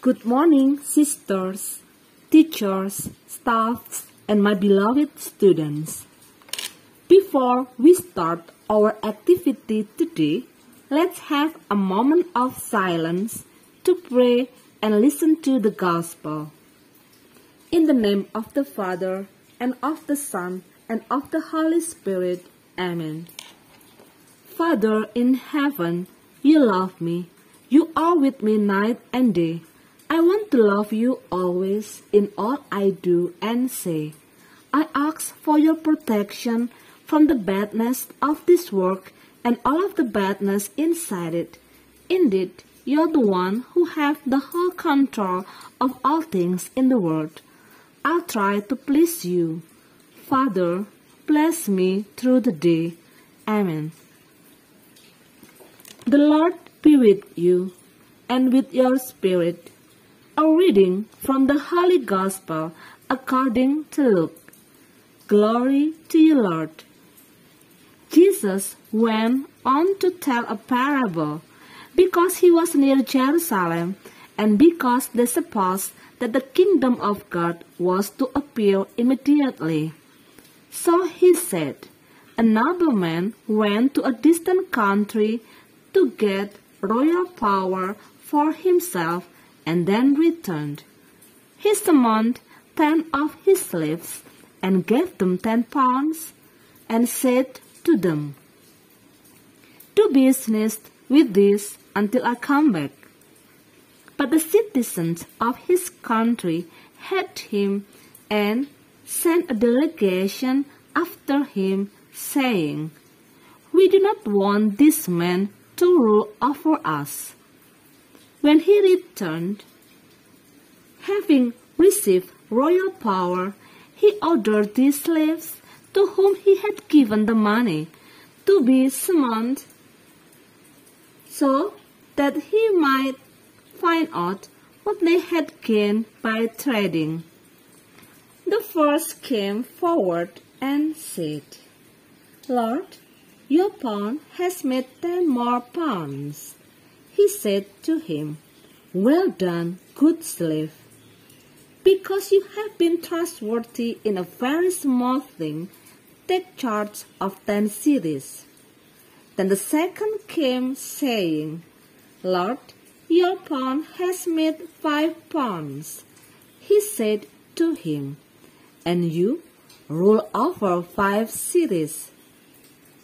Good morning, sisters, teachers, staffs, and my beloved students. Before we start our activity today, let's have a moment of silence to pray and listen to the gospel. In the name of the Father, and of the Son, and of the Holy Spirit. Amen. Father in heaven, you love me. You are with me night and day. I want to love you always in all I do and say. I ask for your protection from the badness of this work and all of the badness inside it. Indeed, you're the one who have the whole control of all things in the world. I'll try to please you. Father, bless me through the day. Amen. The Lord be with you and with your spirit. A reading from the Holy Gospel according to Luke. Glory to you, Lord. Jesus went on to tell a parable because he was near Jerusalem and because they supposed that the kingdom of God was to appear immediately. So he said, A nobleman went to a distant country to get royal power for himself and then returned. He summoned ten of his slaves and gave them ten pounds and said to them, Do business with this until I come back. But the citizens of his country hated him and sent a delegation after him, saying, We do not want this man to rule over us. When he returned, having received royal power, he ordered the slaves to whom he had given the money to be summoned so that he might find out what they had gained by trading. The first came forward and said, Lord, your pawn has made ten more pounds. He said to him, Well done, good slave. Because you have been trustworthy in a very small thing, take charge of ten cities. Then the second came, saying, Lord, your pawn has made five pounds. He said to him, And you rule over five cities.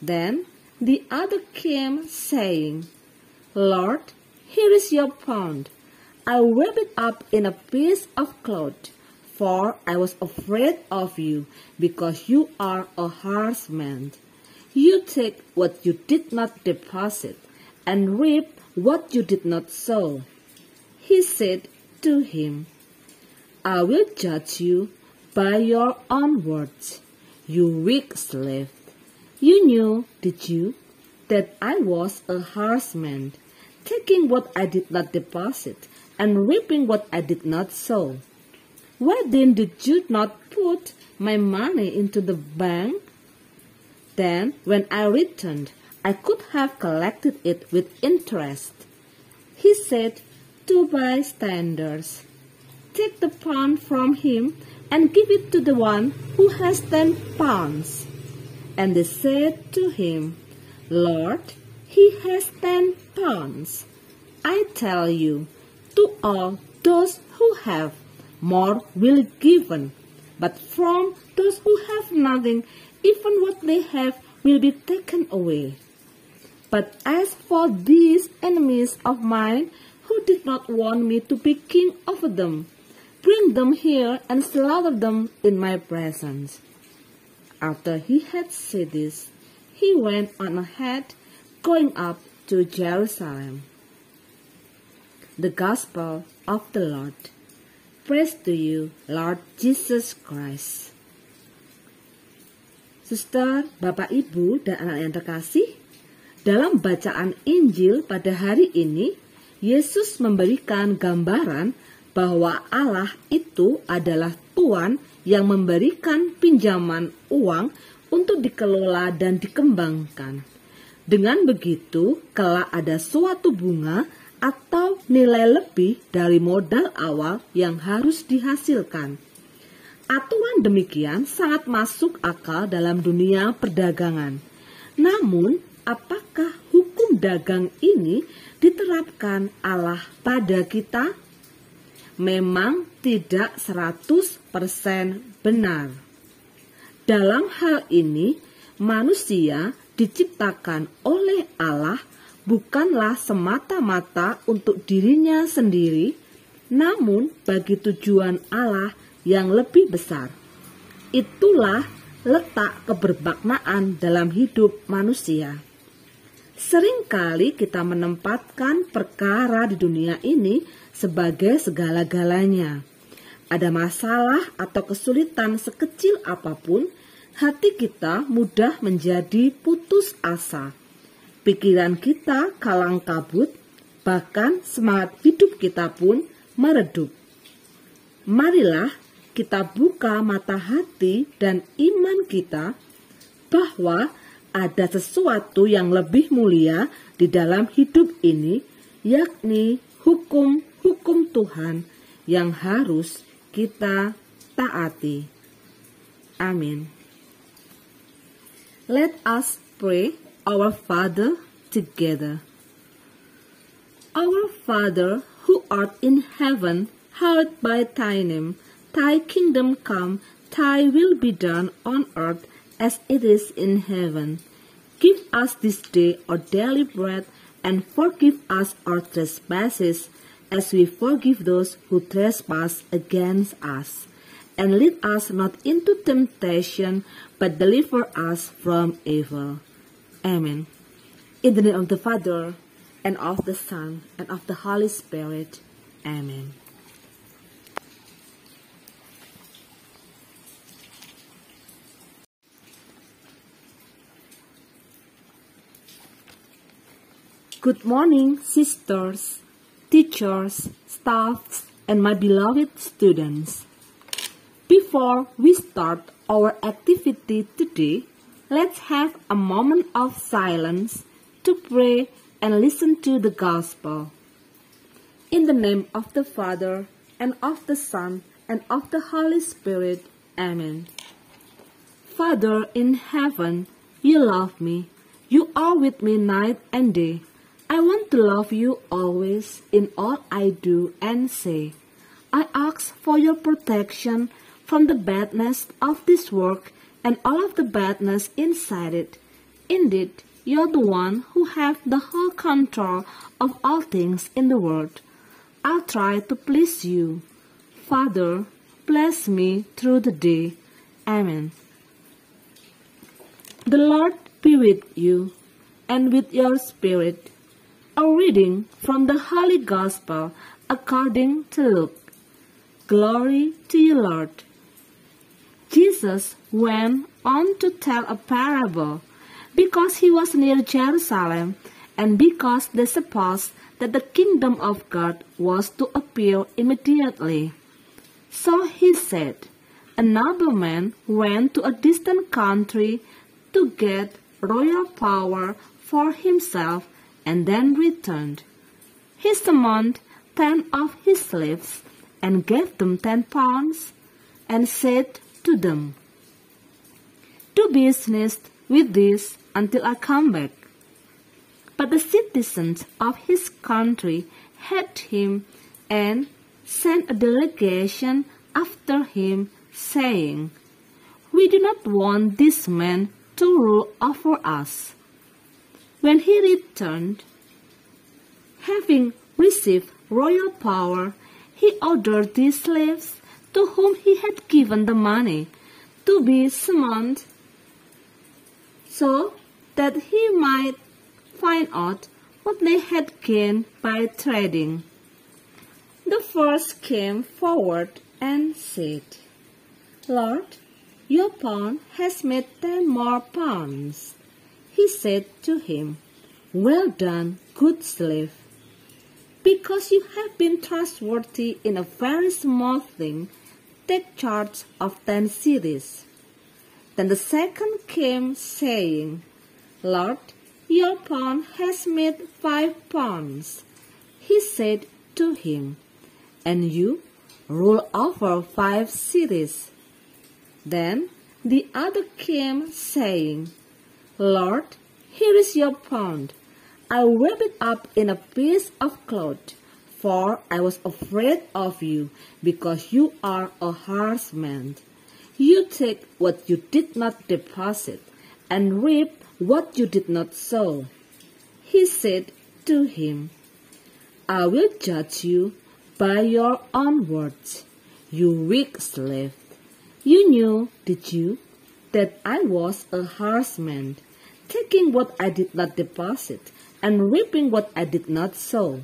Then the other came, saying, Lord, here is your pound. I wrap it up in a piece of cloth, for I was afraid of you, because you are a harsh man. You take what you did not deposit, and reap what you did not sow. He said to him, I will judge you by your own words, you weak slave. You knew, did you, that I was a harsh man, taking what I did not deposit and reaping what I did not sow. Why then did you not put my money into the bank? Then, when I returned, I could have collected it with interest. He said to bystanders, Take the pound from him and give it to the one who has ten pounds. And they said to him, Lord, he has ten pounds. I tell you, to all those who have, more will be given, but from those who have nothing, even what they have will be taken away. But as for these enemies of mine, who did not want me to be king over them, bring them here and slaughter them in my presence. After he had said this, he went on ahead, going up to Jerusalem. The Gospel of the Lord. Praise to you, Lord Jesus Christ. Suster, Bapak, Ibu, dan anak yang terkasih, dalam bacaan Injil pada hari ini, Yesus memberikan gambaran bahwa Allah itu adalah Tuhan yang memberikan pinjaman uang untuk dikelola dan dikembangkan. Dengan begitu, kelak ada suatu bunga atau nilai lebih dari modal awal yang harus dihasilkan. Aturan demikian sangat masuk akal dalam dunia perdagangan. Namun, apakah hukum dagang ini diterapkan Allah pada kita? Memang tidak 100% benar. Dalam hal ini, manusia diciptakan oleh Allah bukanlah semata-mata untuk dirinya sendiri, namun bagi tujuan Allah yang lebih besar. Itulah letak keberbaknaan dalam hidup manusia. Seringkali kita menempatkan perkara di dunia ini sebagai segala-galanya. Ada masalah atau kesulitan sekecil apa pun, hati kita mudah menjadi putus asa. Pikiran kita kalang kabut, bahkan semangat hidup kita pun meredup. Marilah kita buka mata hati dan iman kita bahwa ada sesuatu yang lebih mulia di dalam hidup ini, yakni hukum-hukum Tuhan yang harus kita taati. Amin. Let us pray our Father together. Our Father who art in heaven, hallowed by thy name. Thy kingdom come, thy will be done on earth as it is in heaven. Give us this day our daily bread, and forgive us our trespasses, as we forgive those who trespass against us. And lead us not into temptation, but deliver us from evil. Amen. In the name of the Father, and of the Son, and of the Holy Spirit. Amen. Good morning, sisters, teachers, staffs, and my beloved students. Before we start our activity today, let's have a moment of silence to pray and listen to the gospel. In the name of the Father, and of the Son, and of the Holy Spirit. Amen. Father in heaven, you love me. You are with me night and day. I want to love you always in all I do and say. I ask for your protection from the badness of this work and all of the badness inside it. Indeed, you're the one who have the whole control of all things in the world. I'll try to please you. Father, bless me through the day. Amen. The Lord be with you and with your spirit. A reading from the Holy Gospel according to Luke. Glory to you, Lord. Jesus went on to tell a parable because he was near Jerusalem and because they supposed that the kingdom of God was to appear immediately. So he said, A nobleman went to a distant country to get royal power for himself and then returned. He summoned ten of his slaves and gave them ten pounds and said to them, Do business with this until I come back. But the citizens of his country hated him and sent a delegation after him, saying, We do not want this man to rule over us. When he returned, having received royal power, he ordered the slaves to whom he had given the money to be summoned so that he might find out what they had gained by trading. The first came forward and said, Lord, your pawn has made ten more pounds. He said to him, Well done, good slave. Because you have been trustworthy in a very small thing, take charge of ten cities. Then the second came, saying, Lord, your pawn has made five pounds. He he said to him, And you rule over five cities. Then the other came, saying, Lord, here is your pound. I wrap it up in a piece of cloth, for I was afraid of you, because you are a harsh man. You take what you did not deposit, and reap what you did not sow. He said to him, I will judge you by your own words, you weak slave. You knew, did you, that I was a harsh man, taking what I did not deposit and reaping what I did not sow?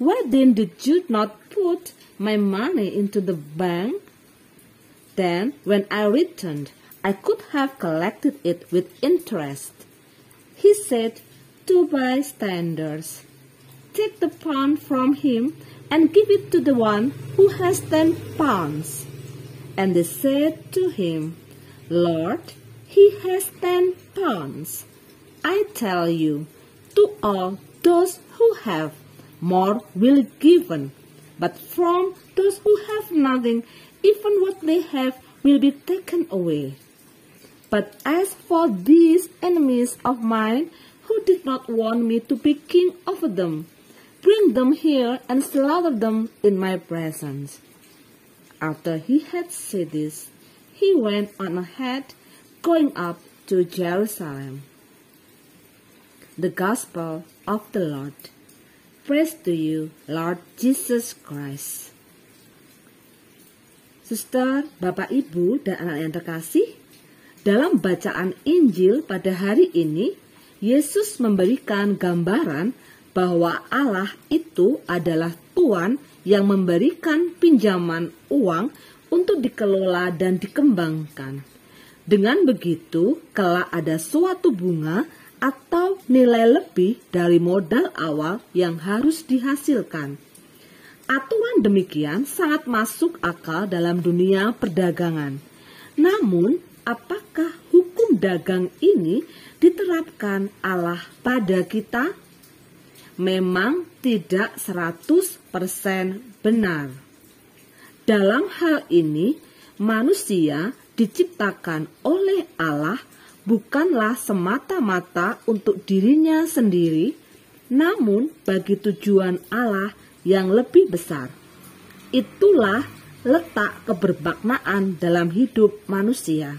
Why then did you not put my money into the bank? Then, when I returned, I could have collected it with interest. He said to bystanders, Take the pound from him and give it to the one who has ten pounds. And they said to him, Lord, he has ten pounds. I tell you, to all those who have, more will be given, but from those who have nothing, even what they have will be taken away. But as for these enemies of mine, who did not want me to be king over them, bring them here and slaughter them in my presence. After he had said this, he went on ahead, going up to Jerusalem. The Gospel of the Lord. Praise to you, Lord Jesus Christ. Suster, Bapak Ibu, dan anak yang terkasih, dalam bacaan Injil pada hari ini, Yesus memberikan gambaran bahwa Allah itu adalah Tuhan yang memberikan pinjaman uang untuk dikelola dan dikembangkan. Dengan begitu, kelak ada suatu bunga atau nilai lebih dari modal awal yang harus dihasilkan. Aturan demikian sangat masuk akal dalam dunia perdagangan. Namun, apakah hukum dagang ini diterapkan Allah pada kita? memang tidak 100% benar. Dalam hal ini, manusia diciptakan oleh Allah bukanlah semata-mata untuk dirinya sendiri, namun bagi tujuan Allah yang lebih besar. Itulah letak keberbaknaan dalam hidup manusia.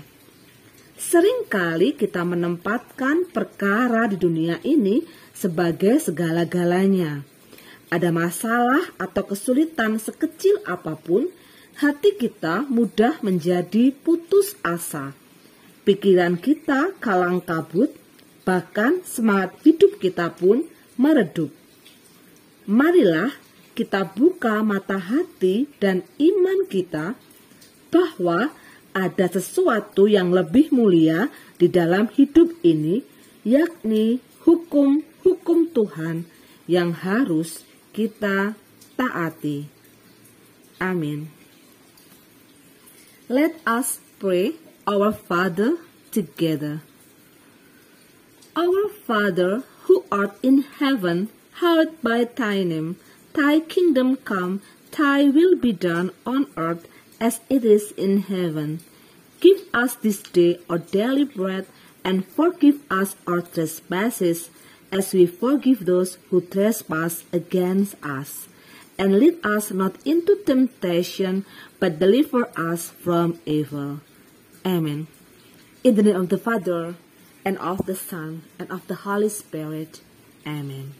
Seringkali kita menempatkan perkara di dunia ini sebagai segala-galanya. Ada masalah atau kesulitan sekecil apa pun, hati kita mudah menjadi putus asa. Pikiran kita kalang kabut, bahkan semangat hidup kita pun meredup. Marilah kita buka mata hati dan iman kita bahwa ada sesuatu yang lebih mulia di dalam hidup ini, yakni hukum hukum Tuhan yang harus kita taati. Amin. Let us pray our Father together. Our Father who art in heaven, hallowed by thy name. Thy kingdom come, thy will be done on earth as it is in heaven. Give us this day our daily bread, and forgive us our trespasses as we forgive those who trespass against us. And lead us not into temptation, but deliver us from evil. Amen. In the name of the Father, and of the Son, and of the Holy Spirit. Amen.